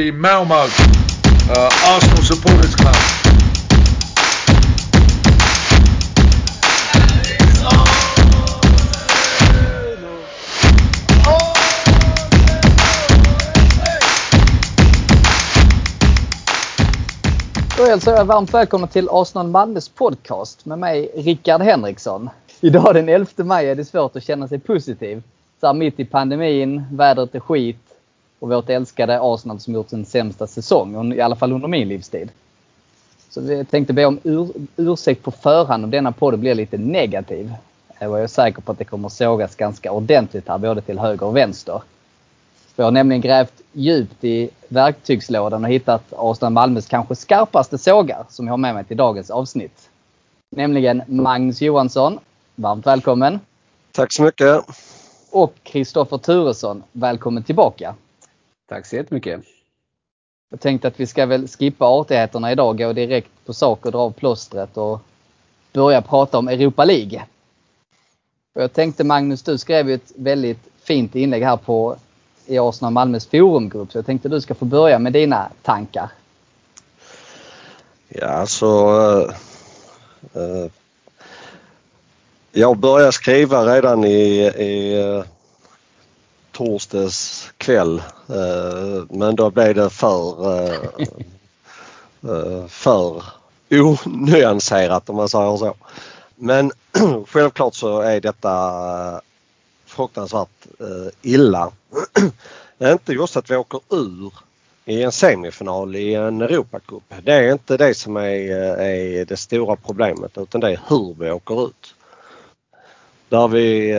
the Malmo uh, Arsenal Supporters Club. Då hälsar jag varmt välkomna till Arsenal Malmös podcast med mig Rickard Henriksson. Idag den 11 maj är det svårt att känna sig positiv. Så här mitt i pandemin, vädret är skit och vårt älskade Arsenal som gjort sin sämsta säsong, i alla fall under min livstid. Så vi tänkte be om ur, ursäkt på förhand om denna podd blir lite negativ. Jag är säker på att det kommer sågas ganska ordentligt här, både till höger och vänster. Jag har nämligen grävt djupt i verktygslådan och hittat Arsenal Malmös kanske skarpaste sågar som jag har med mig till dagens avsnitt. Nämligen Magnus Johansson. Varmt välkommen! Tack så mycket! Och Kristoffer Turesson. Välkommen tillbaka! Tack så jättemycket! Jag tänkte att vi ska väl skippa artigheterna idag, gå direkt på sak och dra av plåstret och börja prata om Europa League. Och jag tänkte Magnus, du skrev ju ett väldigt fint inlägg här på i Arsenal Malmös forumgrupp. Så jag tänkte du ska få börja med dina tankar. Ja, alltså. Äh, äh, jag började skriva redan i, i eh, torsdags kväll. Eh, men då blev det för, eh, eh, för onyanserat om man säger så. Men självklart så är detta fruktansvärt illa det är inte just att vi åker ur i en semifinal i en Europacup. Det är inte det som är, är det stora problemet utan det är hur vi åker ut. Där vi,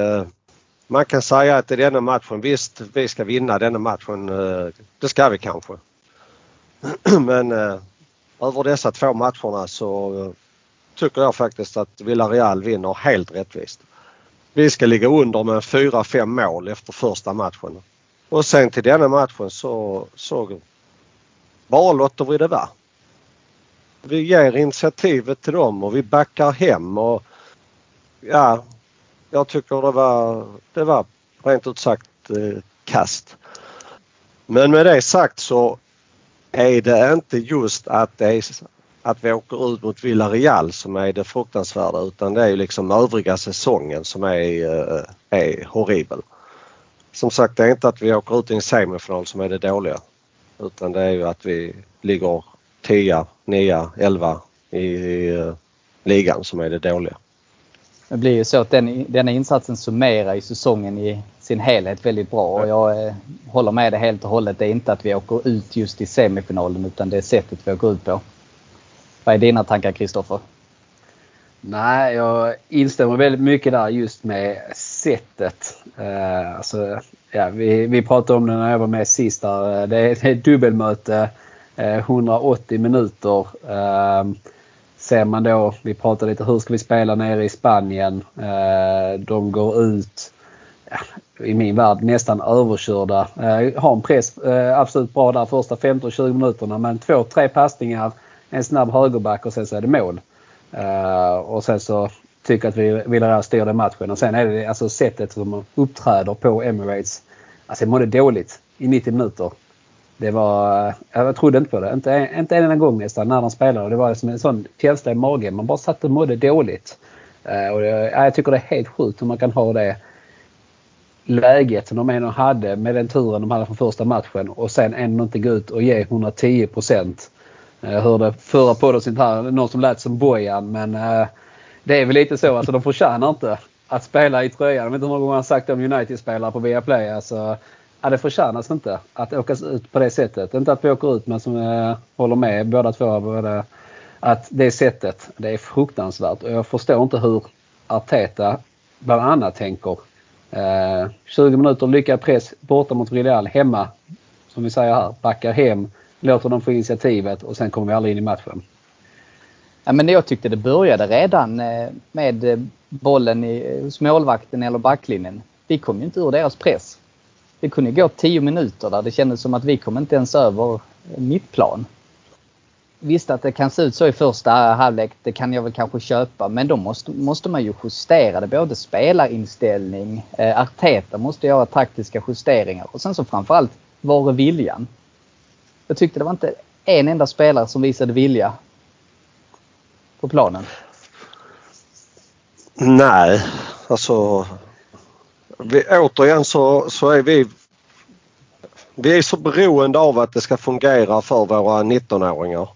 man kan säga att i denna matchen, visst vi ska vinna denna matchen. Eh, det ska vi kanske. Men eh, över dessa två matcherna så eh, tycker jag faktiskt att Villarreal vinner helt rättvist. Vi ska ligga under med 4-5 mål efter första matchen. Och sen till denna matchen så, så bara låter vi det vara. Vi ger initiativet till dem och vi backar hem och ja, jag tycker det var, det var rent ut sagt eh, kast. Men med det sagt så är det inte just att, det är, att vi åker ut mot Villarreal som är det fruktansvärda utan det är liksom övriga säsongen som är, eh, är horribel som sagt det är inte att vi åker ut i en semifinal som är det dåliga. Utan det är ju att vi ligger 10, 9, 11 i, i eh, ligan som är det dåliga. Det blir ju så att den, denna insatsen summerar i säsongen i sin helhet väldigt bra och jag eh, håller med dig helt och hållet. Det är inte att vi åker ut just i semifinalen utan det är sättet vi åker ut på. Vad är dina tankar Kristoffer? Nej, jag instämmer väldigt mycket där just med sättet. Eh, alltså, ja, vi, vi pratade om det när jag var med sist. Där. Det, är, det är dubbelmöte, eh, 180 minuter. Eh, ser man då, vi pratade lite hur ska vi spela nere i Spanien. Eh, de går ut, i min värld, nästan överkörda. Eh, har en press eh, absolut bra där första 15-20 minuterna men två, tre passningar, en snabb högerback och sen så är det mål. Eh, och sen så tycker att vi Villarreal styrde matchen och sen är det alltså sättet som man uppträder på Emirates. Alltså jag mådde dåligt i 90 minuter. Det var, jag trodde inte på det. Inte, inte en enda gång nästan när de spelade. Det var som en sån känsla i magen. Man bara satt och mådde dåligt. Uh, och det, jag tycker det är helt sjukt hur man kan ha det läget som de ändå hade med den turen de hade från första matchen och sen ändå inte gå ut och ge 110 procent. Eh, jag hörde förra podden här, någon som lät som Bojan men uh, det är väl lite så. Alltså de förtjänar inte att spela i tröjan. Jag vet inte hur många gånger han sagt om United-spelare på Viaplay. Alltså, ja, det förtjänas inte att åkas ut på det sättet. Inte att vi åker ut men som jag håller med båda två. Både, att det sättet, det är fruktansvärt. Och jag förstår inte hur Arteta bland annat tänker. Eh, 20 minuter lyckad press borta mot Villarreal hemma. Som vi säger här, backar hem, låter dem få initiativet och sen kommer vi aldrig in i matchen. Ja, men jag tyckte det började redan eh, med eh, bollen i, hos målvakten eller backlinjen. Vi kom ju inte ur deras press. Det kunde gå 10 minuter där det kändes som att vi kom inte ens över mittplan. Visst att det kan se ut så i första halvlek, det kan jag väl kanske köpa. Men då måste, måste man ju justera det. Både spelarinställning, eh, Arteta måste göra taktiska justeringar och sen så framförallt, var är viljan? Jag tyckte det var inte en enda spelare som visade vilja på planen. Nej, alltså vi, återigen så, så är vi vi är så beroende av att det ska fungera för våra 19-åringar.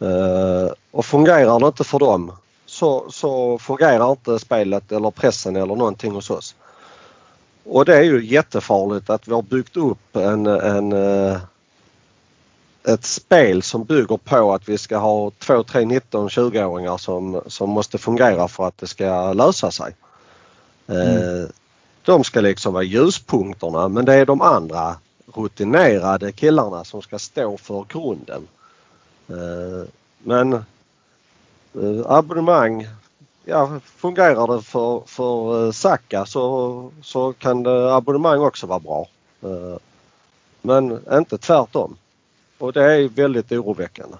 Eh, och fungerar det inte för dem så, så fungerar inte spelet eller pressen eller någonting hos oss. Och det är ju jättefarligt att vi har byggt upp en, en eh, ett spel som bygger på att vi ska ha 2, 3, 19, 20-åringar som, som måste fungera för att det ska lösa sig. Eh, mm. De ska liksom vara ljuspunkterna men det är de andra rutinerade killarna som ska stå för grunden. Eh, men eh, abonnemang, ja fungerar det för, för eh, Saka så, så kan det abonnemang också vara bra. Men inte tvärtom. Och det är väldigt oroväckande.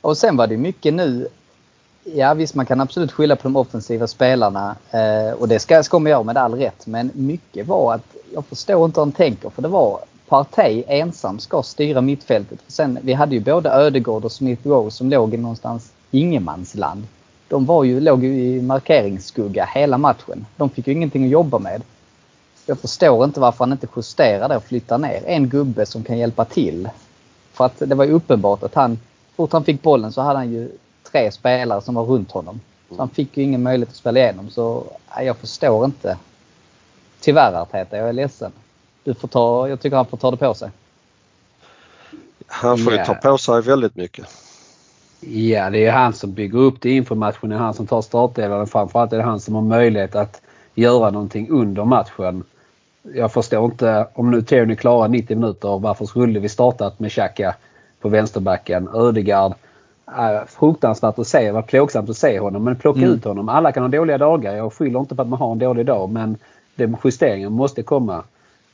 Och sen var det mycket nu Ja visst man kan absolut skylla på de offensiva spelarna eh, och det ska, ska man göra med all rätt. Men mycket var att jag förstår inte hur han tänker för det var Partey ensam ska styra mittfältet. Sen, vi hade ju både Ödegård och Smith Rowe som låg i någonstans ingenmansland. De var ju, låg ju i markeringsskugga hela matchen. De fick ju ingenting att jobba med. Jag förstår inte varför han inte justerar det och flyttar ner en gubbe som kan hjälpa till. För att det var ju uppenbart att han, fort han fick bollen så hade han ju tre spelare som var runt honom. Så han fick ju ingen möjlighet att spela igenom. Så jag förstår inte. Tyvärr Arteta, jag är ledsen du får ta, jag tycker han får ta det på sig. Han får ju ta på sig väldigt mycket. Ja, det är han som bygger upp det inför matchen. Det är han som tar startdelarna. Framförallt är det han som har möjlighet att göra någonting under matchen. Jag förstår inte, om nu Tierney klarar 90 minuter, varför skulle vi startat med Xhaka på vänsterbacken? Ödegard, äh, fruktansvärt att se. Var plågsamt att se honom. Men plocka mm. ut honom. Alla kan ha dåliga dagar. Jag skyller inte på att man har en dålig dag. Men den justeringen måste komma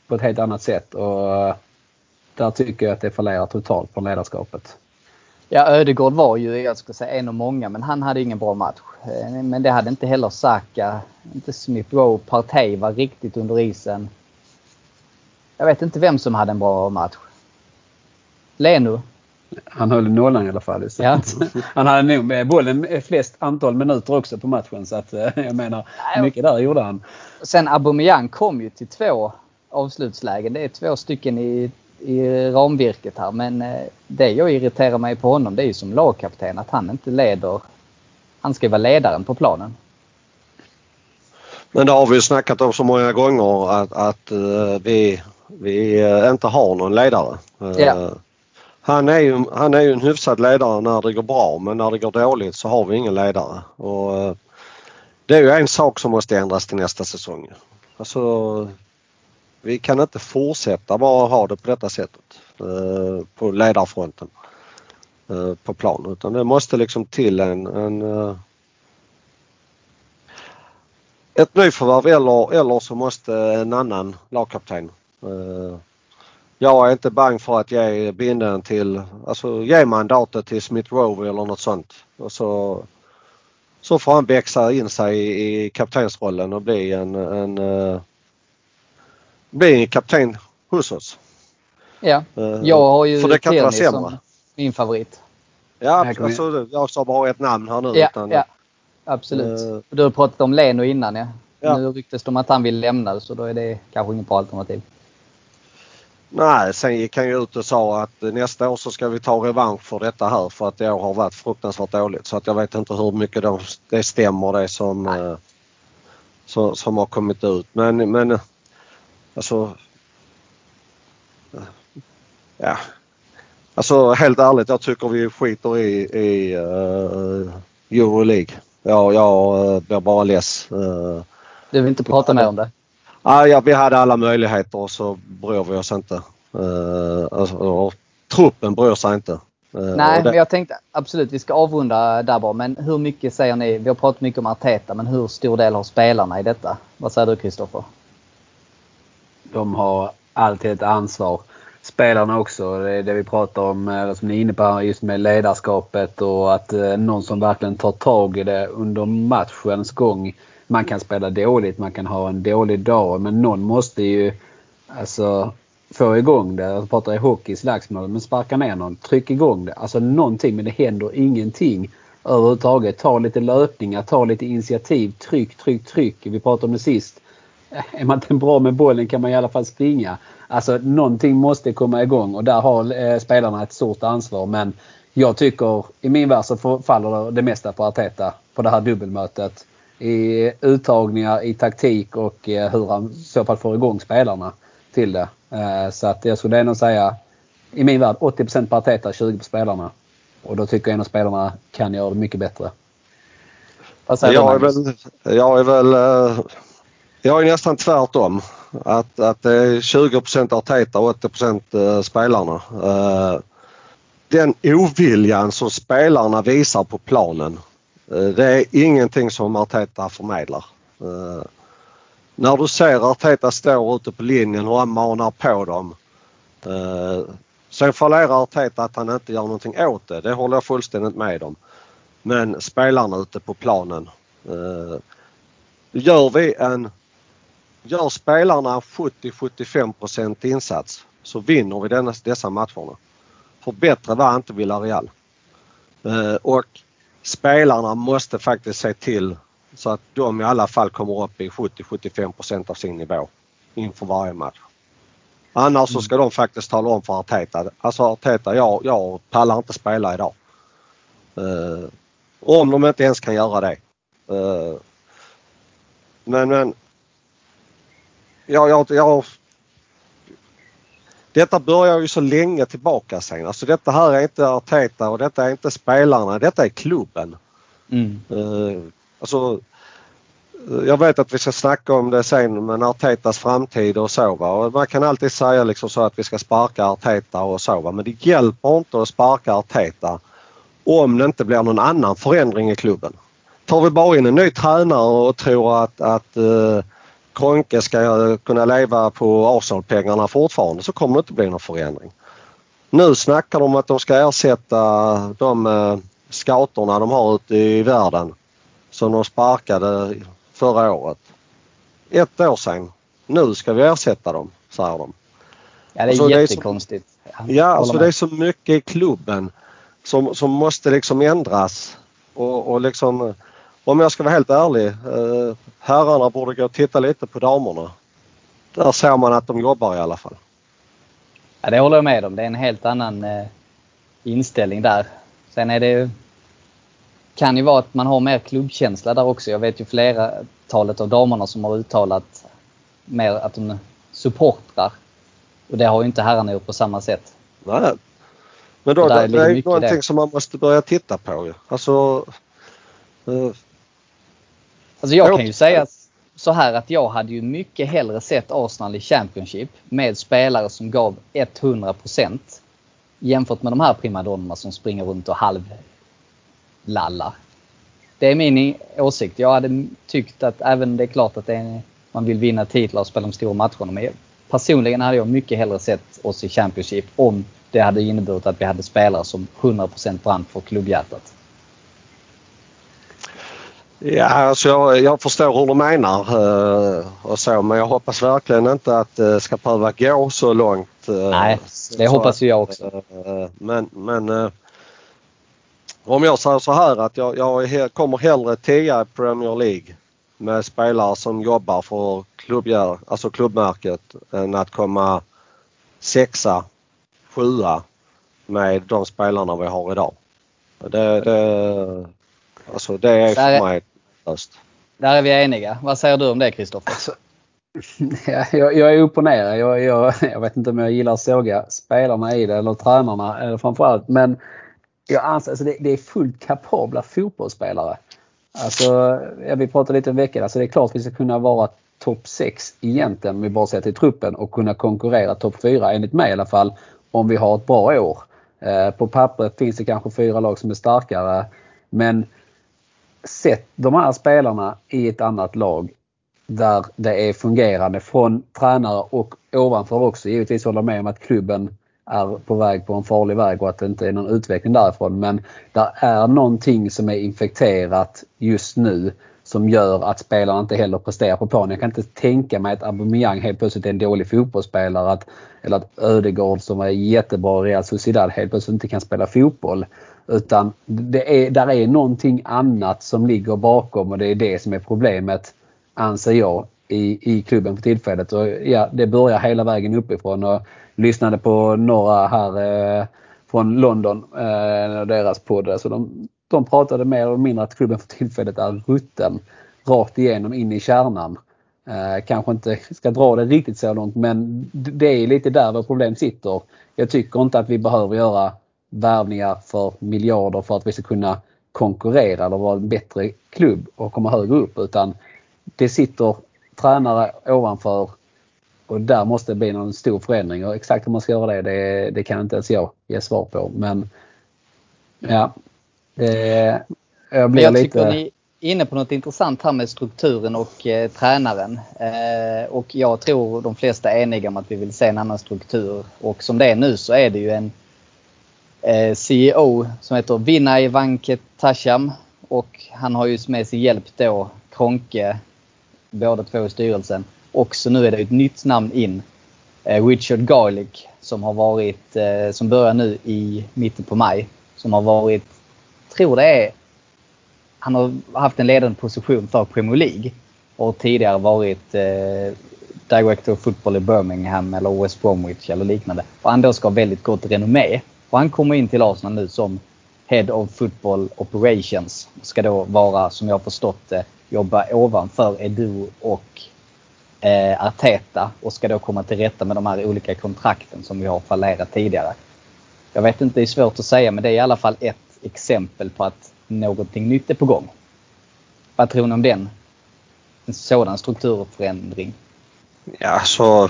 på ett helt annat sätt. Och eh, där tycker jag att det fallerar totalt från ledarskapet. Ja, Ödegård var ju, jag ska säga en av många, men han hade ingen bra match. Eh, men det hade inte heller Saka, inte Smith Rowe, Partey var riktigt under isen. Jag vet inte vem som hade en bra match. Leno? Han höll nollan i alla fall. Ja. Han hade nog med bollen flest antal minuter också på matchen så att eh, jag menar mycket där gjorde han. Sen Aubameyang kom ju till två avslutslägen. Det är två stycken i, i ramvirket här men eh, det jag irriterar mig på honom det är ju som lagkapten att han inte leder. Han ska vara ledaren på planen. Men det har vi snackat om så många gånger att, att uh, vi, vi inte har någon ledare. Ja han, är ju, han är ju en hyfsad ledare när det går bra men när det går dåligt så har vi ingen ledare. Och, eh, det är ju en sak som måste ändras till nästa säsong. Alltså, vi kan inte fortsätta bara ha det på detta sättet eh, på ledarfronten eh, på plan utan det måste liksom till en, en ett nyförvärv eller, eller så måste en annan lagkapten. Jag är inte bang för att ge binden till, alltså ge mandatet till Smith Rowe eller något sånt. Och så, så får han växa in sig i, i kaptensrollen och bli en, en bli kapten hos oss. Ja, uh, jag har ju För vara som min favorit. Ja, alltså, jag sa bara ett namn här nu. Ja, utan, ja absolut. Uh, du har pratat om Leno innan ja. ja. Nu ryktes det om att han vill lämna så då är det kanske inget bra alternativ. Nej, sen gick han ju ut och sa att nästa år så ska vi ta revansch för detta här för att det år har varit fruktansvärt dåligt. Så att jag vet inte hur mycket de, det stämmer det som, eh, som, som har kommit ut. Men, men Alltså... Ja. Alltså helt ärligt, jag tycker vi skiter i, i uh, Euroleague. Ja, jag uh, blir bara less. Uh, du vill inte prata mer om det? Ah, ja, vi hade alla möjligheter och så bryr vi oss inte. Uh, alltså, truppen bryr sig inte. Uh, Nej, det... men jag tänkte absolut vi ska avrunda där bara. Men hur mycket säger ni? Vi har pratat mycket om Arteta, men hur stor del har spelarna i detta? Vad säger du Kristoffer? de har alltid ett ansvar. Spelarna också, det är det vi pratar om, eh, som ni är inne på just med ledarskapet och att eh, någon som verkligen tar tag i det under matchens gång. Man kan spela dåligt, man kan ha en dålig dag men någon måste ju alltså få igång det. Jag pratar i hockey, slagsmål, men sparka ner någon, tryck igång det. Alltså någonting men det händer ingenting överhuvudtaget. Ta lite löpningar, ta lite initiativ, tryck, tryck, tryck. Vi pratade om det sist. Är man inte bra med bollen kan man i alla fall springa. Alltså någonting måste komma igång och där har eh, spelarna ett stort ansvar. Men jag tycker i min värld så faller det mesta på Arteta på det här dubbelmötet. I uttagningar, i taktik och eh, hur han i så fall får igång spelarna till det. Eh, så att jag skulle ändå säga i min värld 80% på Arteta, 20 på spelarna. Och då tycker jag att spelarna kan göra det mycket bättre. Vad jag, är väl, jag är väl jag är nästan tvärtom. Att, att det är 20 Arteta och 80 eh, spelarna. Eh, den oviljan som spelarna visar på planen. Eh, det är ingenting som Arteta förmedlar. Eh, när du ser Arteta stå ute på linjen och han manar på dem. Eh, Sen fallerar Arteta att han inte gör någonting åt det. Det håller jag fullständigt med om. Men spelarna ute på planen. Gör vi en Gör spelarna 70-75% insats så vinner vi denna, dessa matcherna. För bättre var inte Villarreal. Och spelarna måste faktiskt se till så att de i alla fall kommer upp i 70-75% av sin nivå inför varje match. Annars så ska de faktiskt tala om för Arteta. Alltså Arteta, jag, jag pallar inte spela idag. Uh, om de inte ens kan göra det. Uh, men, men Jag, jag, jag, detta börjar ju så länge tillbaka sen. Alltså detta här är inte Arteta och detta är inte spelarna. Detta är klubben. Mm. Uh, alltså, jag vet att vi ska snacka om det sen med Artetas framtid och så. Va? Och man kan alltid säga liksom så att vi ska sparka Arteta och så. Va? Men det hjälper inte att sparka Arteta om det inte blir någon annan förändring i klubben. Tar vi bara in en ny tränare och tror att, att uh, Kronke ska kunna leva på Arsenal-pengarna fortfarande så kommer det inte bli någon förändring. Nu snackar de om att de ska ersätta de eh, scouterna de har ute i världen som de sparkade förra året. Ett år sedan. Nu ska vi ersätta dem, säger de. Ja, det är alltså, jättekonstigt. Det är så, ja, alltså det är så mycket i klubben som, som måste liksom ändras. Och, och liksom om jag ska vara helt ärlig, eh, herrarna borde gå och titta lite på damerna. Där ser man att de jobbar i alla fall. Ja, det håller jag med om. Det är en helt annan eh, inställning där. Sen är det ju, kan ju vara att man har mer klubbkänsla där också. Jag vet ju flera talet av damerna som har uttalat mer att de supportrar. Och det har ju inte herrarna gjort på samma sätt. Nej. Men då, det, är, det är någonting det. som man måste börja titta på. Alltså, eh, Alltså jag kan ju säga så här att jag hade ju mycket hellre sett Arsenal i Championship med spelare som gav 100% jämfört med de här primadonnorna som springer runt och halvlallar. Det är min åsikt. Jag hade tyckt att även det är klart att är, man vill vinna titlar och spela de stora matcherna. Men personligen hade jag mycket hellre sett oss i Championship om det hade inneburit att vi hade spelare som 100% brann för klubbhjärtat. Ja, alltså jag, jag förstår hur du menar eh, och så men jag hoppas verkligen inte att det ska behöva gå så långt. Eh, Nej, det hoppas ju jag också. Eh, men, men om jag säger så här att jag, jag kommer hellre tia i Premier League med spelare som jobbar för klubbjär, alltså klubbmärket än att komma sexa, sjua med de spelarna vi har idag. Det, det, alltså det är för mig Öst. Där är vi eniga. Vad säger du om det Kristoffer? Alltså, ja, jag, jag, är upp och ner. Jag, jag, jag, vet inte om jag gillar att såga spelarna i det eller tränarna eller framförallt. Men jag anser alltså det, det är fullt kapabla fotbollsspelare. Alltså, ja, vi pratade lite om veckan. Alltså, det är klart att vi ska kunna vara topp 6 egentligen om vi bara ser till truppen och kunna konkurrera topp 4 enligt mig i alla fall om vi har ett bra år. Eh, på pappret finns det kanske fyra lag som är starkare men sett de här spelarna i ett annat lag där det är fungerande från tränare och ovanför också. Givetvis håller med om att klubben är på väg på en farlig väg och att det inte är någon utveckling därifrån. Men det är någonting som är infekterat just nu som gör att spelarna inte heller presterar på planen. Jag kan inte tänka mig att Aubameyang helt plötsligt är en dålig fotbollsspelare. Att, eller att Ödegård som är jättebra i Real Sociedad helt plötsligt inte kan spela fotboll. Utan det är, där är någonting annat som ligger bakom och det är det som är problemet anser jag i, i klubben för tillfället. Och ja, det börjar hela vägen uppifrån. Och lyssnade på några här eh, från London, eh, deras podd. Så de, de pratade mer eller mindre att klubben för tillfället är rutten rakt igenom in i kärnan. Eh, kanske inte ska dra det riktigt så långt men det är lite där vårt problem sitter. Jag tycker inte att vi behöver göra värvningar för miljarder för att vi ska kunna konkurrera eller vara en bättre klubb och komma högre upp utan det sitter tränare ovanför och där måste det bli någon stor förändring och exakt hur man ska göra det, det, det kan inte ens jag ge svar på. Men ja, det, jag blir jag lite... Ni är inne på något intressant här med strukturen och eh, tränaren. Eh, och jag tror de flesta är eniga om att vi vill se en annan struktur. Och som det är nu så är det ju en Eh, CEO som heter Vinay Vanketasham. Och han har ju med sig hjälp då Kronke, båda två i styrelsen. Och så nu är det ett nytt namn in. Eh, Richard Garlick som har varit, eh, som börjar nu i mitten på maj. Som har varit, tror det är, han har haft en ledande position för Premier League. Och tidigare varit eh, Director of Football i Birmingham eller West Bromwich eller liknande. Och han då ska ha väldigt gott renommé. Och han kommer in till Arsenal nu som Head of Football Operations. Ska då vara, som jag har förstått det, jobba ovanför Edu och eh, Arteta och ska då komma till rätta med de här olika kontrakten som vi har fallerat tidigare. Jag vet inte, det är svårt att säga men det är i alla fall ett exempel på att någonting nytt är på gång. Vad tror ni om den? En sådan strukturförändring? Ja, så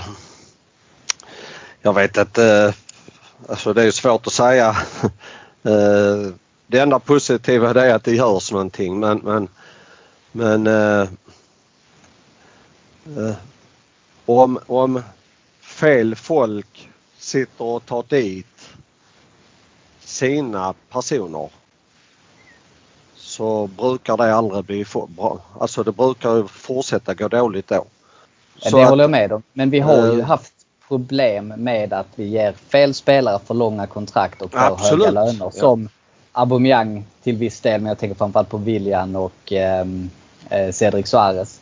jag vet att eh, Alltså det är svårt att säga. Eh, det enda positiva är att det görs någonting men, men, men eh, eh, om, om fel folk sitter och tar dit sina personer så brukar det aldrig bli bra. Alltså det brukar fortsätta gå dåligt då. Så det håller jag med om. Men vi har ju haft problem med att vi ger fel spelare för långa kontrakt och för höga löner. Som Aubameyang till viss del, men jag tänker framförallt på William och ehm, eh, Cedric Suarez.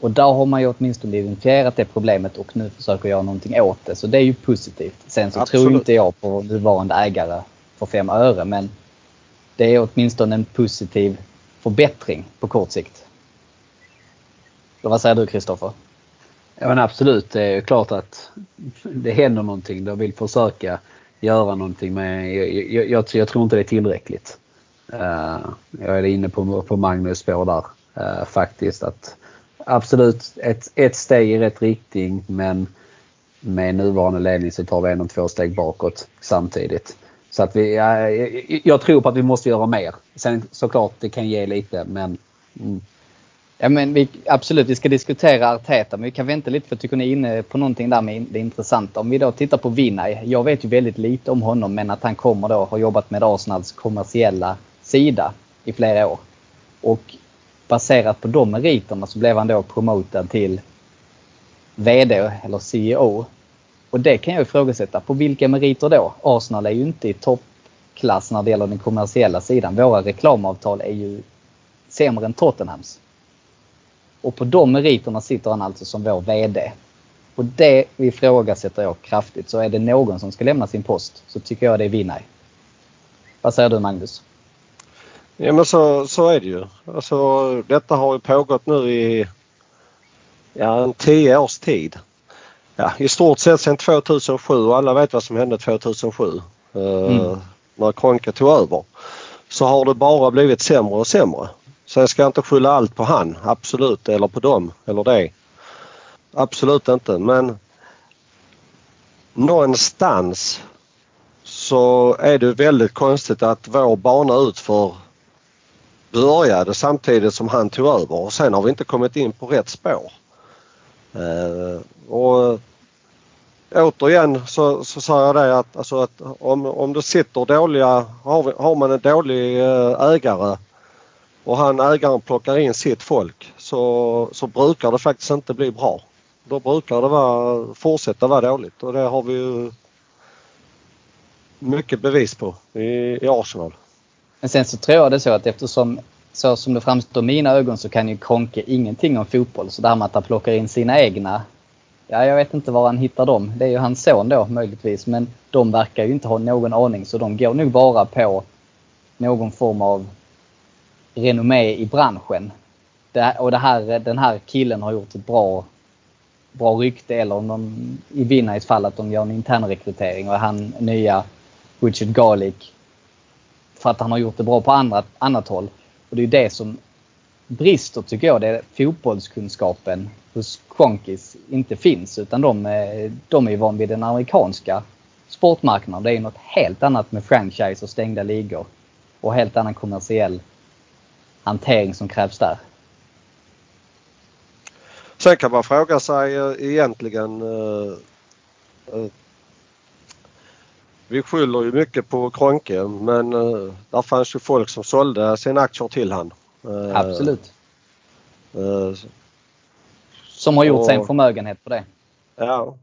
Och där har man ju åtminstone identifierat det problemet och nu försöker göra någonting åt det. Så det är ju positivt. Sen så Absolut. tror inte jag på nuvarande ägare för fem öre men det är åtminstone en positiv förbättring på kort sikt. Så vad säger du Kristoffer? Ja men absolut, det är klart att det händer någonting. De vill försöka göra någonting men jag, jag, jag, jag tror inte det är tillräckligt. Uh, jag är inne på, på Magnus spår där uh, faktiskt. att Absolut ett, ett steg i rätt riktning men med nuvarande ledning så tar vi ändå två steg bakåt samtidigt. Så att vi, jag, jag tror på att vi måste göra mer. Sen såklart det kan ge lite men mm. Ja men vi, absolut, vi ska diskutera Arteta men vi kan vänta lite för jag tycker ni är inne på någonting där med det intressanta. Om vi då tittar på Vinay. Jag vet ju väldigt lite om honom men att han kommer då har jobbat med Arsenals kommersiella sida i flera år. Och baserat på de meriterna så blev han då promotad till VD eller CEO. Och det kan jag ifrågasätta. På vilka meriter då? Arsenal är ju inte i toppklass när det gäller den kommersiella sidan. Våra reklamavtal är ju sämre än Tottenhams. Och på de meriterna sitter han alltså som vår VD. Och det ifrågasätter jag kraftigt. Så är det någon som ska lämna sin post så tycker jag det är Vinay. Vad säger du Magnus? Ja men så, så är det ju. Alltså, detta har ju pågått nu i ja, en tio års tid. Ja, I stort sett sedan 2007 och alla vet vad som hände 2007 eh, mm. när Kronke tog över. Så har det bara blivit sämre och sämre. Så jag ska inte skylla allt på han, absolut, eller på dem eller det. Absolut inte men någonstans så är det väldigt konstigt att vår bana utför började samtidigt som han tog över och sen har vi inte kommit in på rätt spår. Eh, och återigen så, så säger jag det att, alltså att om, om det sitter dåliga, har, har man en dålig eh, ägare och han ägaren plockar in sitt folk så, så brukar det faktiskt inte bli bra. Då brukar det vara, fortsätta vara dåligt och det har vi ju mycket bevis på i, i Arsenal. Men sen så tror jag det är så att eftersom så som det framstår i mina ögon så kan ju Konke ingenting om fotboll. Så det här med att han plockar in sina egna. Ja, jag vet inte var han hittar dem. Det är ju hans son då möjligtvis. Men de verkar ju inte ha någon aning så de går nog bara på någon form av renommé i branschen. Det, och det här, den här killen har gjort ett bra, bra rykte eller om de, i Vinnais fall att de gör en intern rekrytering och han nya Richard Garlick för att han har gjort det bra på andra, annat håll. Och det är ju det som brister tycker jag. Det är fotbollskunskapen hos Kronkis inte finns utan de, de är van vid den amerikanska sportmarknaden. Det är något helt annat med franchise och stängda ligor. Och helt annan kommersiell hantering som krävs där. Sen kan man fråga sig eh, egentligen uh, uh, vi skyller ju mycket på Kronke men uh, där fanns ju folk som sålde sina aktier till han. Uh, Absolut. Uh, som har gjort och, sig en förmögenhet på det. Ja.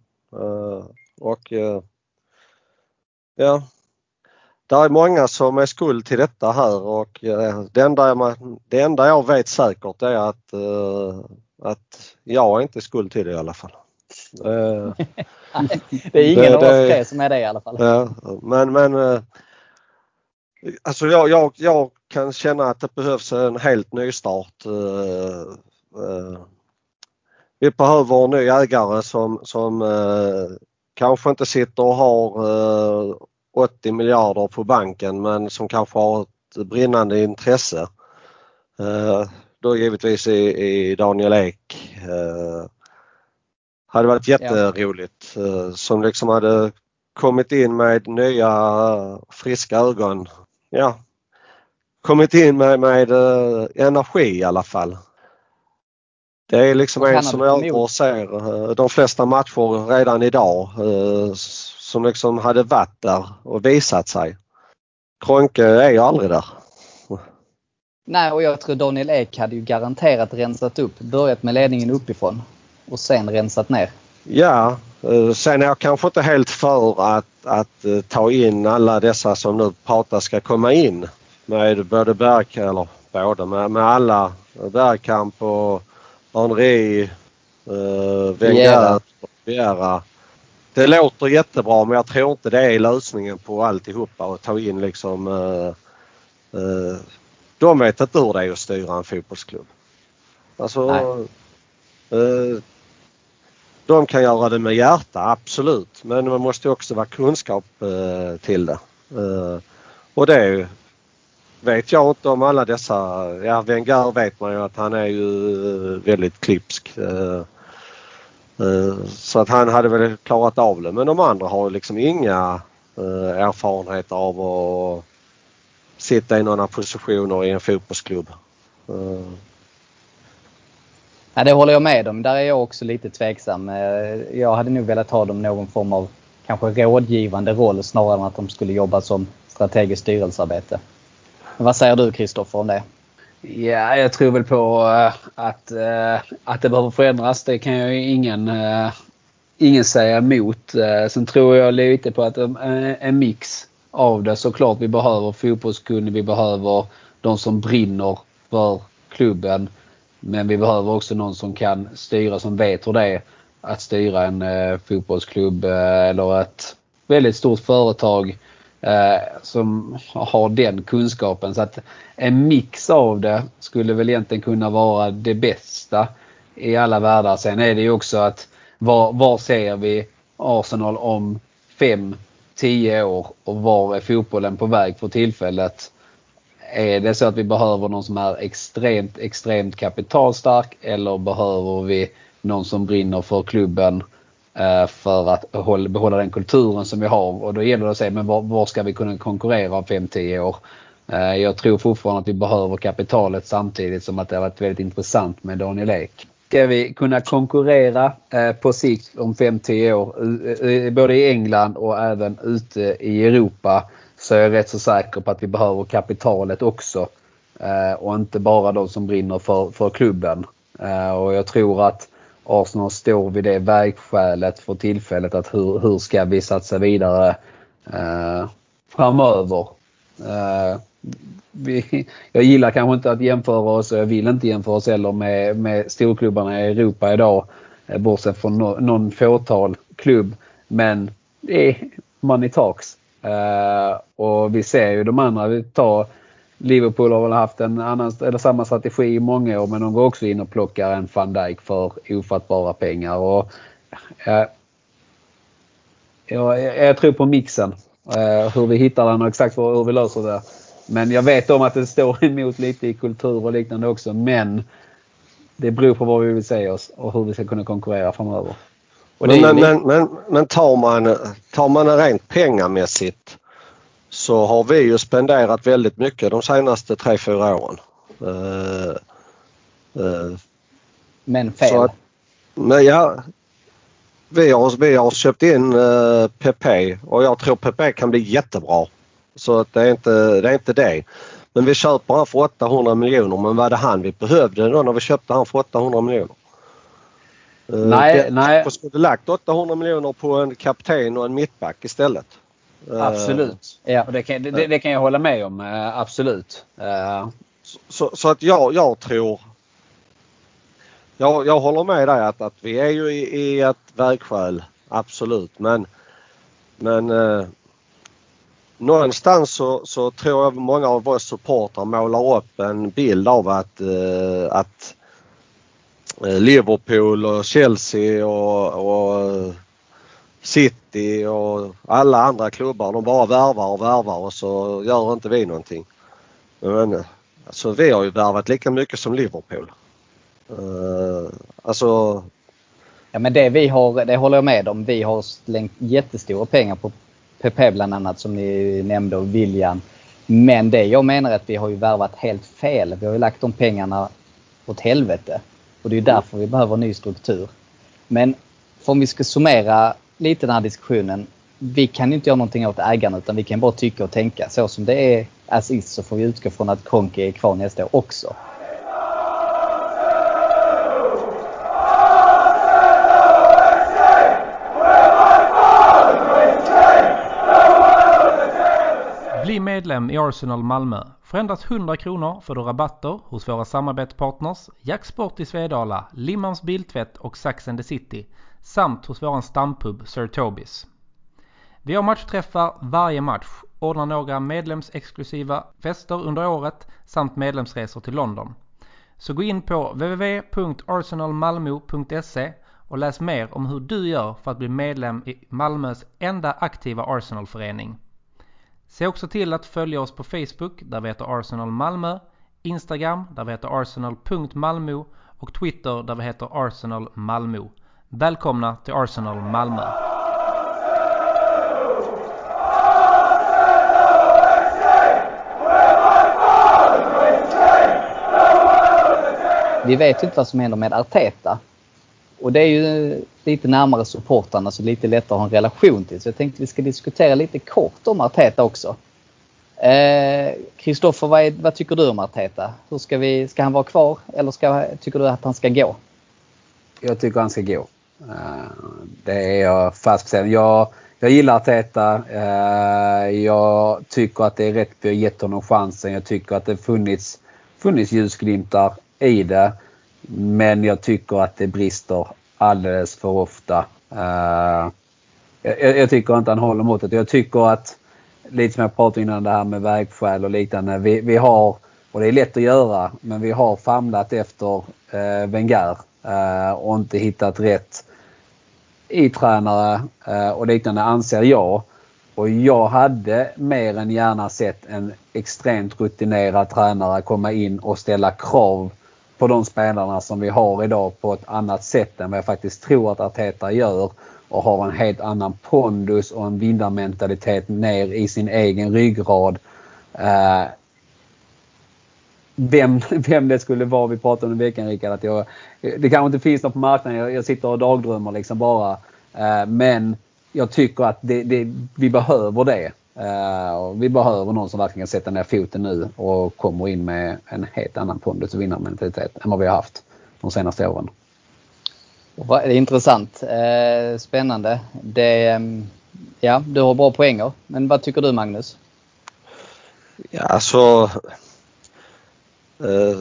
och ja. Det är många som är skuld till detta här och det enda, jag, det enda jag vet säkert är att, att jag är inte skuld till det i alla fall. det är ingen det, av oss tre som är det i alla fall. Ja, men men eh, alltså jag, jag, jag kan känna att det behövs en helt ny start. Eh, eh, vi behöver en ny ägare som, som kanske inte sitter och har 80 miljarder på banken men som kanske har ett brinnande intresse. Då givetvis i, i Daniel Ek hade varit jätteroligt. Ja. Som liksom hade kommit in med nya friska ögon. Ja, kommit in med, med energi i alla fall. Det är liksom en som och ser de flesta matcher redan idag som liksom hade varit där och visat sig. Kronke är ju aldrig där. Nej, och jag tror Daniel Ek hade ju garanterat rensat upp, börjat med ledningen uppifrån och sen rensat ner? Ja, eh, sen är jag kanske inte helt för att, att eh, ta in alla dessa som nu pratar ska komma in med både Bergkamp, eller båda, med, med alla. Bergkamp och Henri, eh, Wenger, Viera. Det låter jättebra men jag tror inte det är lösningen på alltihopa att ta in liksom eh, eh, de vet inte hur det är att styra en fotbollsklubb. Alltså, eh, de kan göra det med hjärta, absolut. Men man måste också vara kunskap eh, till det. Eh, och det vet jag inte om alla dessa. Ja, Wenger vet man ju att han är ju eh, väldigt klipsk. Eh, så att han hade väl klarat av det. Men de andra har liksom inga eh, erfarenheter av att sitta i några positioner i en fotbollsklubb. Eh. Ja, det håller jag med om. Där är jag också lite tveksam. Jag hade nog velat ha dem någon form av kanske rådgivande roll snarare än att de skulle jobba som strategiskt styrelsearbete. Vad säger du Kristoffer om det? Ja, jag tror väl på eh, att, eh, att det behöver förändras. Det kan ju ingen, eh, ingen säga emot. Sen tror jag lite på att en mix av det såklart. Vi behöver fotbollskunnig, vi behöver de som brinner för klubben. Men vi behöver också någon som kan styra, som vet hur det är att styra en fotbollsklubb eller ett väldigt stort företag Eh, som har den kunskapen. Så att en mix av det skulle väl egentligen kunna vara det bästa i alla världar. Sen är det ju också att var, var ser vi Arsenal om 5-10 år och var är fotbollen på väg för tillfället? Är det så att vi behöver någon som är extremt, extremt kapitalstark eller behöver vi någon som brinner för klubben eh, Eh, för att behålla den kulturen som vi har? Och då gäller det att se men var, var ska vi kunna konkurrera om 5-10 år? Eh, jag tror fortfarande att vi behöver kapitalet samtidigt som att det har varit väldigt intressant med Daniel Ek. ska vi kunna konkurrera eh, på sikt om 5-10 år, både i England och även ute i Europa, så är jag rätt så säker på att vi behöver kapitalet också. Och inte bara de som brinner för, för klubben. Och jag tror att Arsenal står vid det vägskälet för tillfället att hur, hur ska vi satsa vidare eh, framöver. Eh, vi, jag gillar kanske inte att jämföra oss och jag vill inte jämföra oss heller med, med storklubbarna i Europa idag. Eh, bortsett från no, någon fåtal klubb. Men det är money talks. Eh, och vi ser ju de andra. Vi tar Liverpool har väl haft en annan, eller samma strategi i många år men de går också in och plockar en van Dijk för ofattbara pengar. Och, eh, jag, jag, tror på mixen. Eh, hur vi hittar den och exakt hur vi löser det. Men jag vet om att det står emot lite i kultur och liknande också. Men det beror på vad vi vill säga oss och hur vi ska kunna konkurrera framöver. Men, men, men, men, tar, man, tar man rent pengamässigt så har vi ju spenderat väldigt mycket de senaste 3-4 åren. Uh, uh, men fel? Att, men ja, vi har, vi har köpt in uh, PP och jag tror PP kan bli jättebra. Så att det, är inte, det är inte det. Men vi köper han för 800 miljoner. Men vad är det han vi behövde då när vi köpte han för 800 miljoner? Nej, det, nej. Vi skulle lagt 800 miljoner på en kapten och en mittback istället. Absolut. Ja, det, kan, det, det kan jag hålla med om. Eh, absolut. Eh. Så, så att jag, jag tror jag, jag håller med dig att, att vi är ju i, i ett vägskäl. Absolut. Men, men eh, någonstans så, så tror jag många av oss supportrar målar upp en bild av att, eh, att eh, Liverpool och Chelsea och, och City och alla andra klubbar de bara värvar och värvar och så gör inte vi någonting. Men alltså vi har ju värvat lika mycket som Liverpool. Uh, alltså... Ja men det vi har, det håller jag med om. Vi har slängt jättestora pengar på PP bland annat som ni nämnde och William. Men det jag menar är att vi har ju värvat helt fel. Vi har ju lagt de pengarna åt helvete. Och det är därför vi behöver en ny struktur. Men om vi ska summera lite den här diskussionen. Vi kan inte göra någonting åt ägarna utan vi kan bara tycka och tänka. Så som det är as is så får vi utgå från att Konke är kvar nästa år också. Bli medlem i Arsenal Malmö. För endast 100 kronor får du rabatter hos våra samarbetspartners Jacksport i Svedala, Limmans Biltvätt och Saxen the City samt hos våran stampub Sir Tobis. Vi har matchträffar varje match, ordnar några medlemsexklusiva fester under året samt medlemsresor till London. Så gå in på www.arsenalmalmo.se och läs mer om hur du gör för att bli medlem i Malmös enda aktiva Arsenalförening. Se också till att följa oss på Facebook där vi heter Arsenal Malmö, Instagram där vi heter arsenal.malmo och Twitter där vi heter Arsenal Malmö. Välkomna till Arsenal Malmö! Vi vet ju inte vad som händer med Arteta. Och det är ju lite närmare supportrarna så lite lättare att ha en relation till. Så jag tänkte vi ska diskutera lite kort om Arteta också. Kristoffer, eh, vad, vad, tycker du om Arteta? Hur ska, vi, ska han vara kvar eller ska, tycker du att han ska gå? Jag tycker han ska gå. Eh, det är jag fast bestämd. Jag, jag gillar Arteta. Eh, jag tycker att det är rätt vi har gett honom chansen. Jag tycker att det funnits, funnits ljusglimtar i det. Men jag tycker att det brister alldeles för ofta. Eh, jag, jag, tycker inte han håller måttet. Jag tycker att, lite som jag pratade innan det här med vägskäl och liknande. Vi, vi har, och det är lätt att göra, men vi har famlat efter Wenger och inte hittat rätt i tränare eh, och liknande anser jag. Och jag hade mer än gärna sett en extremt rutinerad tränare komma in och ställa krav på de spelarna som vi har idag på ett annat sätt än vad jag faktiskt tror att Arteta gör och har en helt annan pondus och en vinnarmentalitet ner i sin egen ryggrad. Eh, vem, vem det skulle vara vi pratade om i veckan Rickard. Att jag, det kanske inte finns något på marknaden. Jag, jag sitter och dagdrömmer liksom bara. Eh, men jag tycker att det, det, vi behöver det. Uh, vi behöver någon som verkligen kan sätta ner foten nu och kommer in med en helt annan pondus och vinnarmentalitet än vad vi har haft de senaste åren. Det är intressant. Eh, spännande. Det, ehm, ja, du har bra poänger. Men vad tycker du Magnus? Ja, alltså. Eh,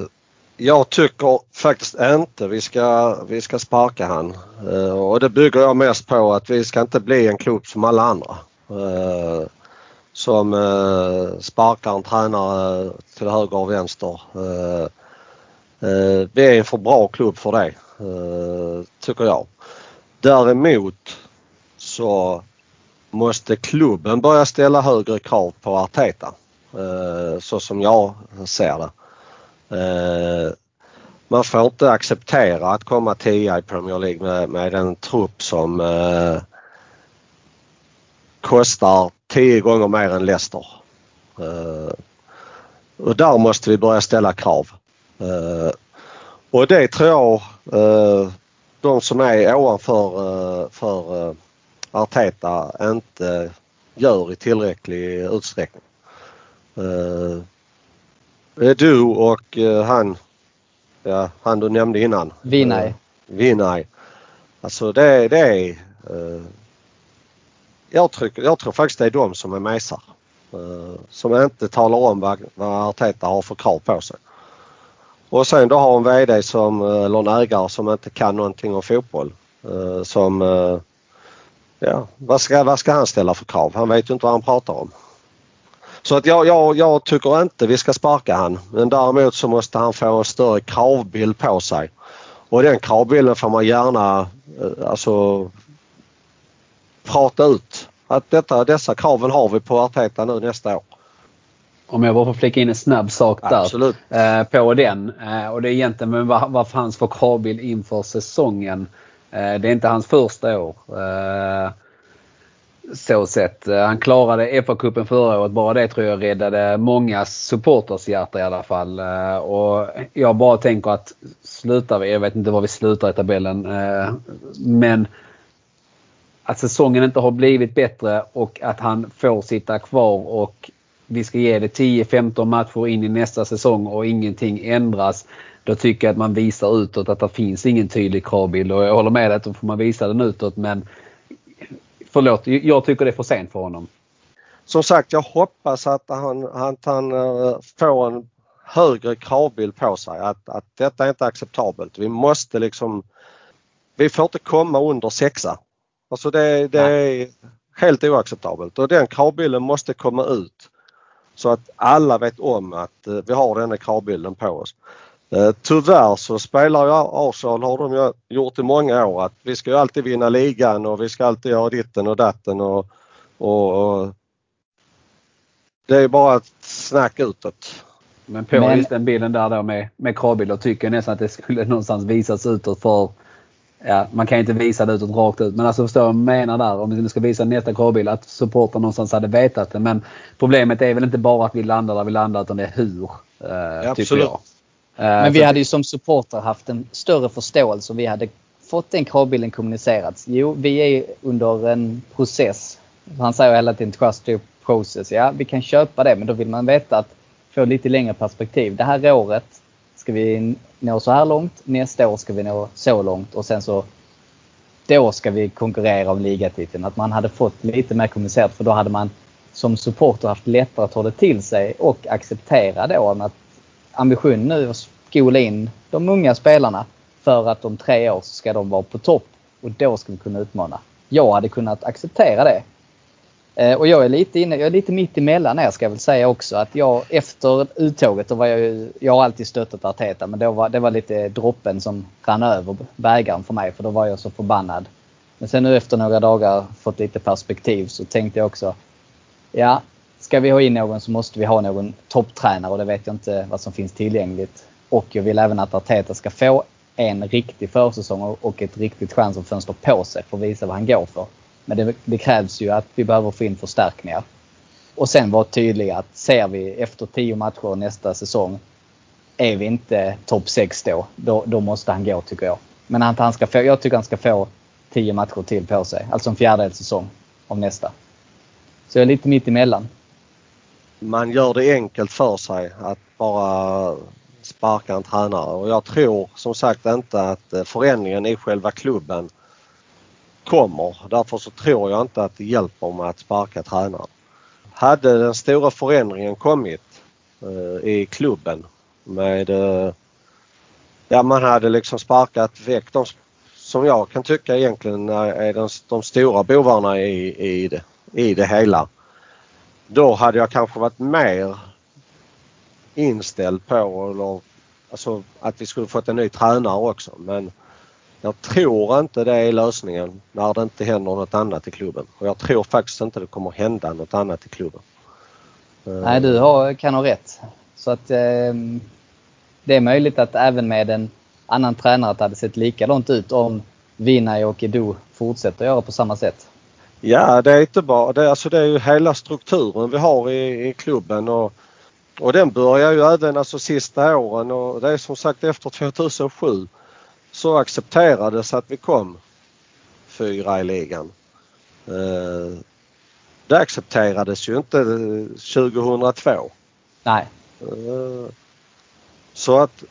jag tycker faktiskt inte vi ska, vi ska sparka han. Eh, och det bygger jag mest på att vi ska inte bli en klubb som alla andra. Eh, som sparkar en tränare till höger och vänster. Vi är en för bra klubb för det, tycker jag. Däremot så måste klubben börja ställa högre krav på Arteta. Så som jag ser det. Eh, man får inte acceptera att komma tia i Premier League med, med en trupp som eh, kostar tio gånger mer än Leicester. Eh, och där måste vi börja ställa krav. Eh, och det tror jag eh, de som är ovanför eh, för eh, Arteta inte gör i tillräcklig utsträckning. Är du och han, ja, han du nämnde innan. Vinay. Vinay. Alltså det, det är jag, tycker, jag tror faktiskt det är de som är mesar. Som inte talar om vad, vad Arteta har för krav på sig. Och sen då har en VD som, eh, eller en ägare som inte kan någonting om fotboll. Som, ja, vad ska, vad ska han ställa för krav? Han vet ju inte vad han pratar om. Så att jag, jag, jag tycker inte vi ska sparka han. Men däremot så måste han få en större kravbild på sig. Och den kravbilden får man gärna alltså prata ut att detta, dessa kraven har vi på Arteta nu nästa år. Om jag bara får flika in en snabb sak där Absolut. Eh, på den. Eh, och det är egentligen men vad, vad fanns för kravbild inför säsongen. Eh, det är inte hans första år. Eh, så sett. Eh, han klarade FA-cupen förra året. Bara det tror jag räddade många supporters hjärta i alla fall. Eh, och jag bara tänker att slutar vi, jag vet inte var vi slutar i tabellen, eh, men att säsongen inte har blivit bättre och att han får sitta kvar och vi ska ge det 10-15 matcher in i nästa säsong och ingenting ändras. Då tycker jag att man visar utåt att det finns ingen tydlig kravbild och jag håller med dig att då får man visa den utåt men förlåt, jag tycker det är för sent för honom. Som sagt, jag hoppas att han, att han eh, får en högre kravbild på sig. Att, att detta är inte acceptabelt. Vi måste liksom... Vi får inte komma under sexa. Alltså det, det är helt oacceptabelt och den kravbilden måste komma ut så att alla vet om att eh, vi har den kravbilden på oss. Eh, tyvärr så spelar ju Arsenal, har de gjort i många år, att vi ska ju alltid vinna ligan och vi ska alltid göra ditten och datten och, och, och det är bara ett snack utåt. Men på Men... just den bilden där då med, med kravbilder tycker jag nästan att det skulle någonstans visas utåt för ja, man kan inte visa det utåt rakt ut. Men alltså förstår jag menar där. Om vi nu ska visa nästa kravbild att supporten någonstans hade vetat det. Men problemet är väl inte bara att vi landar där vi landar utan det är hur. Eh, ja, tycker jag. Eh, men vi hade ju som supporter haft en större förståelse om vi hade fått den kravbilden kommunicerats. Jo, vi är under en process. Han säger hela tiden trust your process. Ja, vi kan köpa det men då vill man veta att få lite längre perspektiv. Det här året ska vi nå så här långt. Nästa år ska vi nå så långt och sen så då ska vi konkurrera om ligatiteln. Att man hade fått lite mer kommunicerat för då hade man som supporter haft lättare att ta det till sig och acceptera då att ambition nu att skola in de unga spelarna för att om tre år så ska de vara på topp och då ska vi kunna utmana. Jag hade kunnat acceptera det. Eh, och jag är lite inne, jag är lite mitt emellan er ska jag väl säga också. Att jag efter uttåget, då var jag jag har alltid stöttat Arteta men då var, det var lite droppen som rann över bägaren för mig för då var jag så förbannad. Men sen nu efter några dagar fått lite perspektiv så tänkte jag också, ja ska vi ha in någon så måste vi ha någon topptränare och det vet jag inte vad som finns tillgängligt. Och jag vill även att Arteta ska få en riktig försäsong och ett riktigt chansfönster på sig för att visa vad han går för. Men det, det, krävs ju att vi behöver få in förstärkningar. Och sen vara tydliga att ser vi efter tio matcher nästa säsong är vi inte topp 6 då, då, då måste han gå tycker jag. Men att han ska få, jag tycker han ska få 10 matcher till på sig. Alltså en fjärdedels säsong av nästa. Så jag är lite mitt emellan. Man gör det enkelt för sig att bara sparka en tränare och jag tror som sagt inte att eh, förändringen i själva klubben kommer. Därför så tror jag inte att det hjälper med att sparka tränaren. Hade den stora förändringen kommit eh, i klubben med eh, Ja man hade liksom sparkat väck de som jag kan tycka egentligen är de, de stora bovarna i, i, det, i det hela. Då hade jag kanske varit mer inställd på eller, alltså, att vi skulle fått en ny tränare också men jag tror inte det är lösningen när det inte händer något annat i klubben. Och jag tror faktiskt inte det kommer hända något annat i klubben. Eh. Nej, du har, kan ha rätt. Så att eh, det är möjligt att även med en annan tränare att det hade sett likadant ut om Vinay och Edo fortsätter göra på samma sätt. Ja, det är inte bara det. Alltså det är ju hela strukturen vi har i, i klubben och, och den börjar ju även alltså sista åren och det är som sagt efter 2007 så accepterades att vi kom fyra i ligan. Eh, det accepterades ju inte 2002. Nej. Eh, så att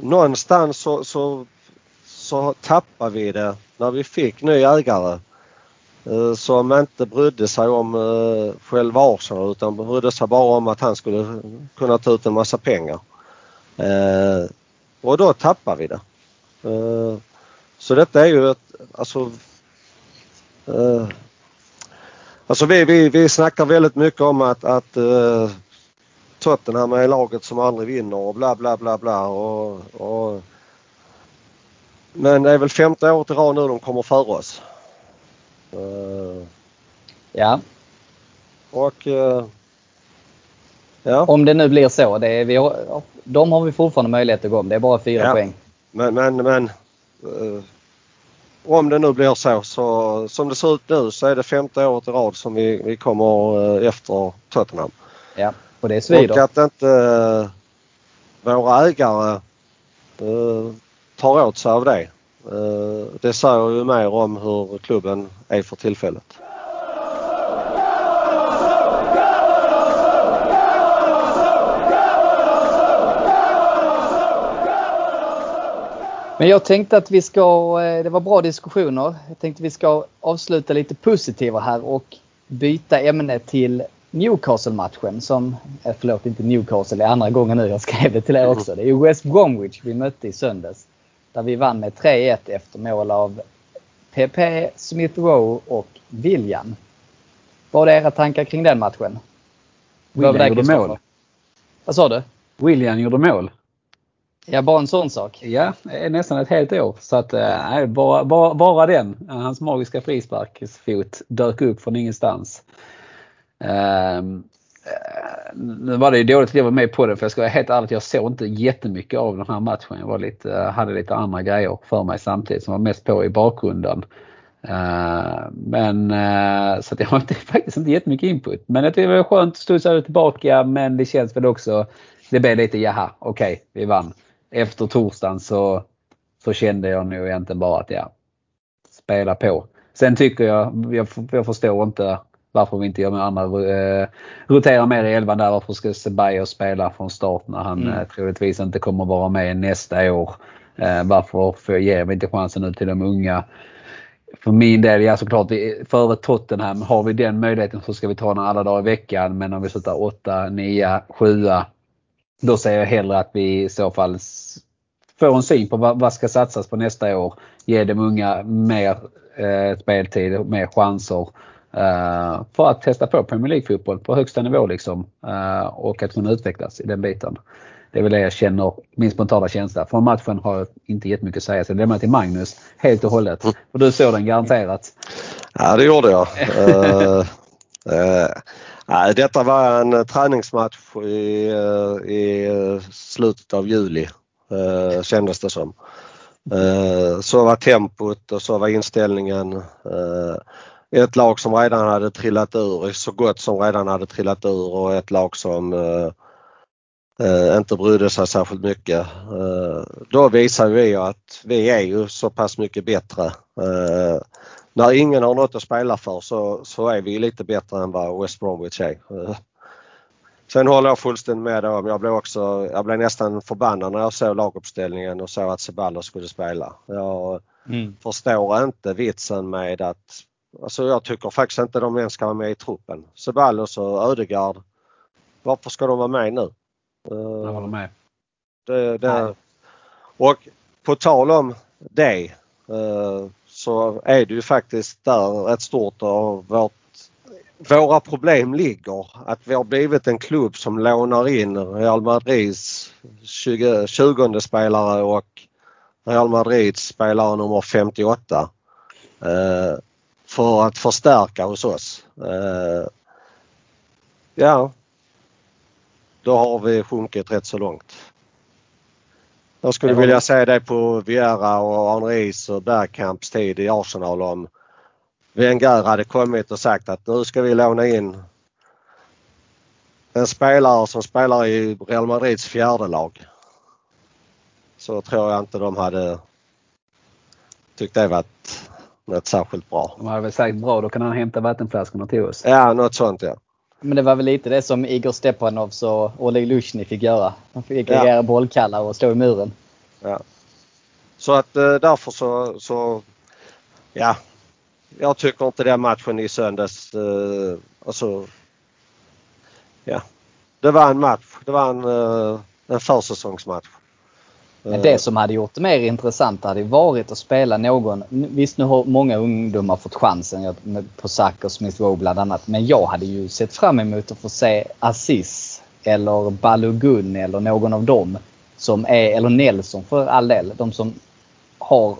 någonstans så, så, så tappade vi det när vi fick ny ägare eh, Eh, som inte brydde sig om eh, själva Arsenal utan brydde sig bara om att han skulle kunna ta ut en massa pengar. Eh, och då tappar vi det. Så detta är ju ett, alltså Alltså vi, vi, vi snackar väldigt mycket om att, att uh, Tottenham är laget som aldrig vinner och bla bla bla bla och, och men det är väl femte året i rad nu de kommer före oss. Uh, ja. Och uh, ja. Om det nu blir så. Det är, vi har, de har vi fortfarande möjlighet att gå om. Det är bara fyra ja. poäng. Men, men, men uh, om det nu blir så, så som det ser ut nu så är det femte året i rad som vi, vi kommer uh, efter Tottenham. Ja, och det svider. Och att inte uh, våra ägare tar åt sig av det. Eh, det säger ju mer om hur klubben är för tillfället. Men jag tänkte att vi ska, eh, det var bra diskussioner. Jag tänkte vi ska avsluta lite positiva här och byta ämne till Newcastle-matchen som, eh, förlåt inte Newcastle, det är andra gången nu jag skrev det till er också. Det är ju West Bromwich vi mötte i söndags. Där vi vann med 3-1 efter mål av PP, Smith Rowe och William. Vad är era tankar kring den matchen? William gjorde mål. Vad sa du? William gjorde mål. Ja, bara en sån sak. Ja, nästan ett helt år. Så att äh, bara, bara, bara den, hans magiska frisparksfot dök upp från ingenstans. Uh, Eh, nu var det ju dåligt att jag var med på det för jag ska vara helt ärlig, jag såg inte jättemycket av den här matchen. Jag var lite, eh, hade lite andra grejer för mig samtidigt som var mest på i bakgrunden. Eh, men så att jag har inte, faktiskt inte jättemycket input. Men jag tycker det var skönt att studsa tillbaka men det känns väl också, det blev lite jaha, okej, okay, vi vann efter torsdagen så, så kände jag nog egentligen bara att ja, spela på. Sen tycker jag, jag, jag förstår inte varför vi inte gör med andra, eh, roterar mer i elvan där. Varför ska Ceballos spela från start när han mm. eh, troligtvis inte kommer vara med nästa år? Eh, varför ger vi inte chansen nu till de unga? För min del, ja såklart, före Tottenham har vi den möjligheten så ska vi ta den alla dagar i veckan. Men om vi slutar 8, 9, 7 då säger jag hellre att vi i så fall får en syn på vad, vad ska satsas på nästa år. Ge de unga mer eh, speltid, mer chanser. Uh, för att testa på Premier League-fotboll på högsta nivå liksom. Uh, och att kunna utvecklas i den biten. Det är väl det jag känner, min spontana känsla. Från matchen har jag inte jättemycket att säga så jag lämnar till Magnus helt och hållet. Mm. Och du såg den garanterat. Ja det gjorde jag. uh, Nej, detta var en träningsmatch i, i slutet av juli eh, kändes det som. Så var tempot och så var inställningen. Ett lag som redan hade trillat ur, så gott som redan hade trillat ur och ett lag som eh, inte brydde sig särskilt mycket. Eh, då visar vi att vi är ju så pass mycket bättre. Eh, när ingen har något att spela för så, så är vi lite bättre än vad West Bromwich är. Eh, sen håller jag fullständigt med om, jag blev också, jag blev nästan förbannad när jag såg laguppställningen och såg att Ceballos skulle spela. Jag mm. förstår inte vitsen med att, alltså jag tycker faktiskt inte de ens ska vara med i truppen. Ceballos och Ödegard, varför ska de vara med nu? Jag håller med. Det, det, och på tal om det eh, så är det ju faktiskt där ett stort av vårt, våra problem ligger. Att vi har blivit en klubb som lånar in Real Madrids 20, 20 spelare och Real Madrids spelare nummer 58 eh, för att förstärka hos oss. Eh, ja, då har vi sjunkit rätt så långt. Jag skulle vilja se det på Viera och Henris och Bergkamps tid i Arsenal om Wenger hade kommit och sagt att nu ska vi låna in en spelare som spelar i Real Madrids fjärde lag. Så tror jag inte de hade tyckt det varit något särskilt bra. De hade väl sagt bra, då kan han hämta vattenflaskorna till oss. Ja, något sånt ja. Men det var väl lite det som Igor Stepanovs och Oleg Lushny fick göra. De fick agera ja. bollkallar och stå i muren. Ja. Så att eh, därför så, så ja. Jag tycker inte den matchen i söndags, eh, alltså ja. Det var en match. Det var en, eh, en försäsongsmatch. Men det som hade gjort det mer intressant hade varit att spela någon. Visst nu har många ungdomar fått chansen på Sack och Smith Rowe bland annat. Men jag hade ju sett fram emot att få se Aziz eller Balogun eller någon av dem. Som är, eller Nelson för all del. De som har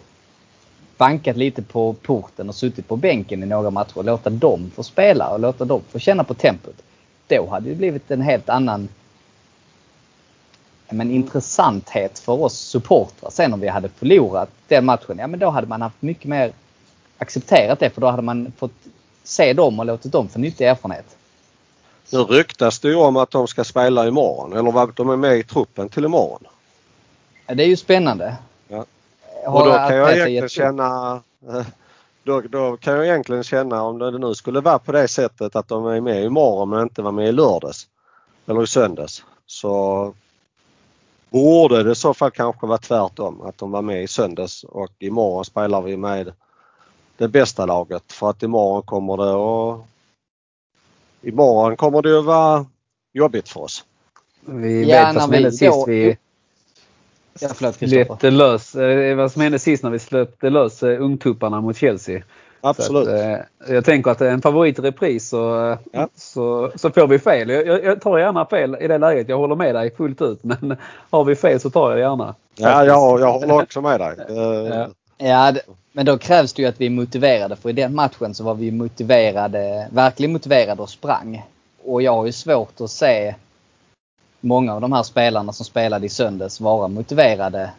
bankat lite på porten och suttit på bänken i några matcher. Låta dem få spela och låta dem få känna på tempot. Då hade det blivit en helt annan men intressanthet för oss supportrar. Sen om vi hade förlorat den matchen, ja men då hade man haft mycket mer accepterat det för då hade man fått se dem och låtit dem få nyttig erfarenhet. Nu ryktas det ju om att de ska spela imorgon eller att de är med i truppen till imorgon. Ja, det är ju spännande. Ja. Och då kan jag egentligen känna då, då, kan jag egentligen känna om det nu skulle vara på det sättet att de är med imorgon men inte var med i lördags eller i söndags så borde det i så fall kanske vara tvärtom. Att de var med i söndags och imorgon spelar vi med det bästa laget för att imorgon kommer det att Imorgon kommer det att vara jobbigt för oss. Vi ja, vet vad som hände sist vi ja, släppte lös, eh, vad som hände sist när vi släppte lös eh, ungtupparna mot Chelsea. Absolut. Att, eh, jag tänker att en favorit i repris så, ja. så, så får vi fel. Jag, jag, tar gärna fel i det läget. Jag håller med dig fullt ut. Men har vi fel så tar jag gärna. Ja, jag, jag håller också med dig. ja. ja men då krävs det ju att vi är motiverade. För i den matchen så var vi motiverade, verkligen motiverade och sprang. Och jag har ju svårt att se många av de här spelarna som spelade i söndags vara motiverade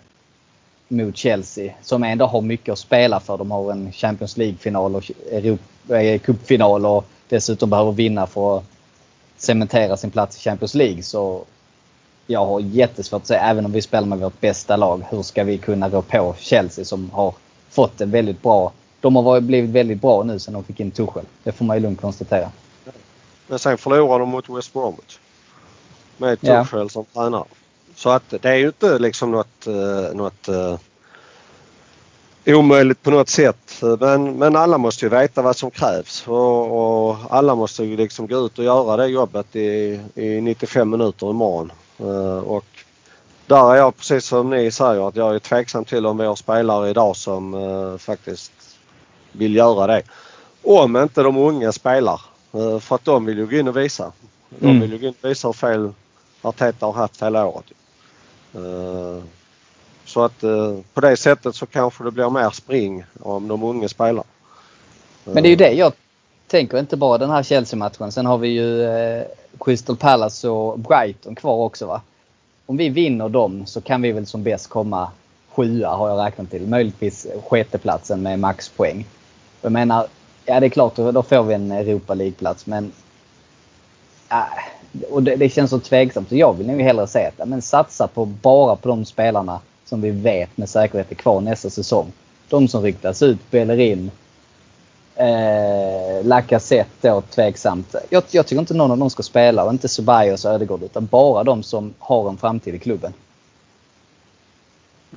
mot Chelsea som ändå har mycket att spela för. De har en Champions League-final och eh, cupfinal och dessutom behöver vinna för att cementera sin plats i Champions League. Så jag har jättesvårt att säga, även om vi spelar med vårt bästa lag, hur ska vi kunna rå på Chelsea som har fått en väldigt bra... De har blivit väldigt bra nu sen de fick in Tuchel. Det får man ju lugnt konstatera. Men sen förlorar de mot West Bromwich. Med Tuchel ja. som tränare. Så att det är ju inte liksom något, eh, något uh, omöjligt på något sätt. Men, men alla måste ju veta vad som krävs och, och alla måste ju liksom gå ut och göra det jobbet i, i 95 minuter imorgon. Uh, och där är jag precis som ni säger att jag är tveksam till om vi har spelare idag som faktiskt vill göra det. Om inte de unga spelar. För att de vill ju gå in och visa. De mm. vill ju gå in och visa hur fel Arteta har haft hela året. Eh, så att eh, på det sättet så kanske det blir mer spring om de unga spelar. Men det är ju det jag tänker, inte bara den här Chelsea-matchen. Sen har vi ju eh, Crystal Palace och Brighton kvar också va. Om vi vinner dem så kan vi väl som bäst komma sjua har jag räknat till. Möjligtvis sjätteplatsen med maxpoäng. Jag menar, ja det är klart då får vi en Europa League-plats men äh, och det, det känns så tveksamt. Så jag vill nog hellre säga att men satsa på bara på de spelarna som vi vet med säkerhet är kvar nästa säsong. De som ryktas ut, Bellerin, eh, Lacazette då tveksamt. Jag, jag tycker inte någon av dem ska spela och inte Ceballos och Ödegård utan bara de som har en framtid i klubben.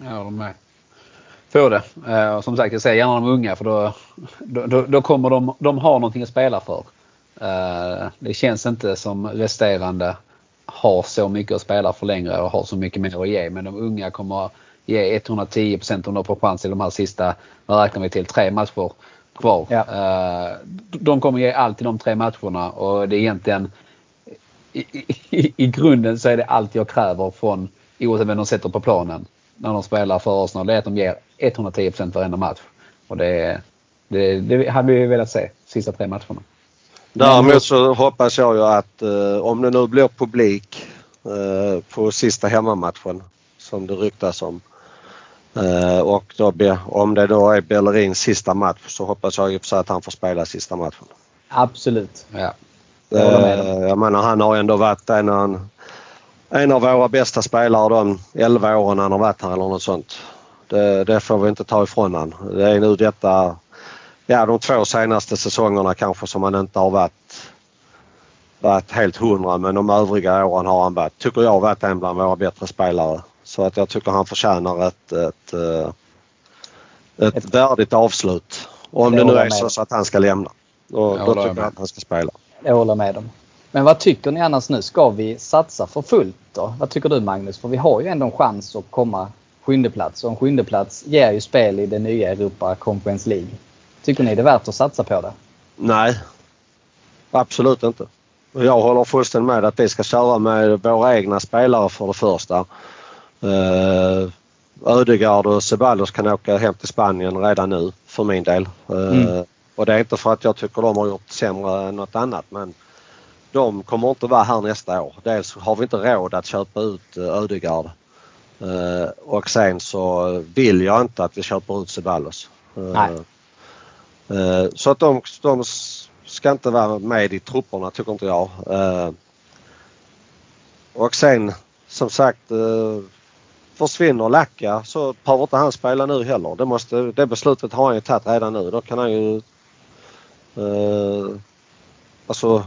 Jag håller med. Får det. Eh, som sagt, jag säger gärna de unga för då, då, då kommer de, de ha någonting att spela för. Eh, det känns inte som resterande har så mycket att spela för längre och har så mycket mer att ge. Men de unga kommer ge 110 om de får chans i de här sista, vad räknar vi till, tre matcher kvar. Ja. Uh, de kommer ge allt i de tre matcherna och det är egentligen i, i, i grunden så är det allt jag kräver från oavsett vem de sätter på planen när de spelar för Arsenal. Det är att de ger 110 varenda match. Och det, det, det hade vi velat se sista tre matcherna. Däremot så hoppas jag ju att eh, om det nu blir publik eh, på sista hemmamatchen som det ryktas om Eh, och då, om det då är Bellerins sista match så hoppas jag sig att han får spela sista matchen. Absolut. Ja. Jag, eh, jag menar han har ändå varit en av, en av våra bästa spelare de 11 åren han har varit här eller något sånt. Det, det får vi inte ta ifrån han. Det är nu detta, ja de två senaste säsongerna kanske som han inte har varit, varit helt hundra men de övriga åren har han varit, tycker jag, varit en bland våra bättre spelare. Så att jag tycker han förtjänar ett, ett, eh, ett, ett värdigt avslut. Om det, det nu är så, så, att han ska lämna. Då, då tycker jag att han ska spela. Jag håller med dem. Men vad tycker ni annars nu? Ska vi satsa för fullt då? Vad tycker du Magnus? För vi har ju ändå en chans att komma sjundeplats och en sjundeplats ger ju spel i det nya Europa Conference League. Tycker ni det är värt att satsa på det? Nej, absolut inte. Jag håller fullständigt med att vi ska köra med våra egna spelare för det första. Uh, Ödegard och Ceballos kan åka hem till Spanien redan nu för min del. Uh, mm. Och det är inte för att jag tycker de har gjort sämre än något annat men de kommer inte vara här nästa år. Dels har vi inte råd att köpa ut Ödegard. Uh, och sen så vill jag inte att vi köper ut Ceballos. Eh, så att de, de ska inte vara med i trupperna tycker inte jag. Eh, och sen som sagt eh, försvinner Lacka så behöver inte han spela nu heller. Det, måste, det beslutet har han ju tagit redan nu. Då kan han ju eh, alltså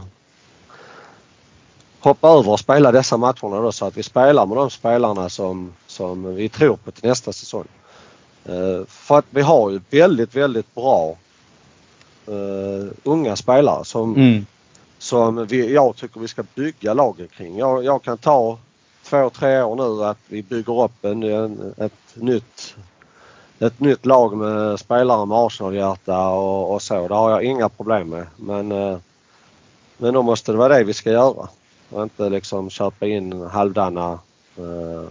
hoppa över och spela dessa matcherna då så att vi spelar med de spelarna som, som vi tror på till nästa säsong. Eh, för att vi har ju väldigt, väldigt bra eh, unga spelare som, mm. som vi, jag tycker vi ska bygga laget kring. Jag, jag kan ta två, tre år nu att vi bygger upp en, en, ett, nytt, ett nytt lag med spelare med Arsenal-hjärta och, och, så. Det har jag inga problem med. Men, eh, men då måste det vara det vi ska göra. Och inte liksom köpa in halvdana eh,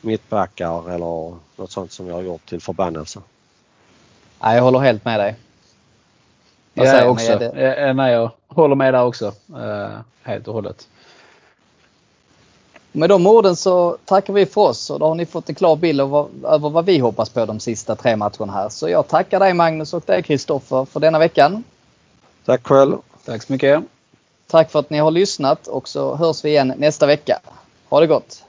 mittbackar eller något sånt som jag har gjort till förbannelse. Nej, jag håller helt med dig. Jag ja, också. Det... Nej, jag håller med där också. Uh, helt och hållet. Med de orden så tackar vi för oss och då har ni fått en klar bild över vad vi hoppas på de sista tre matcherna här. Så jag tackar dig Magnus och dig Kristoffer för denna veckan. Tack själv. Tack så mycket. Tack för att ni har lyssnat och så hörs vi igen nästa vecka. Ha det gott!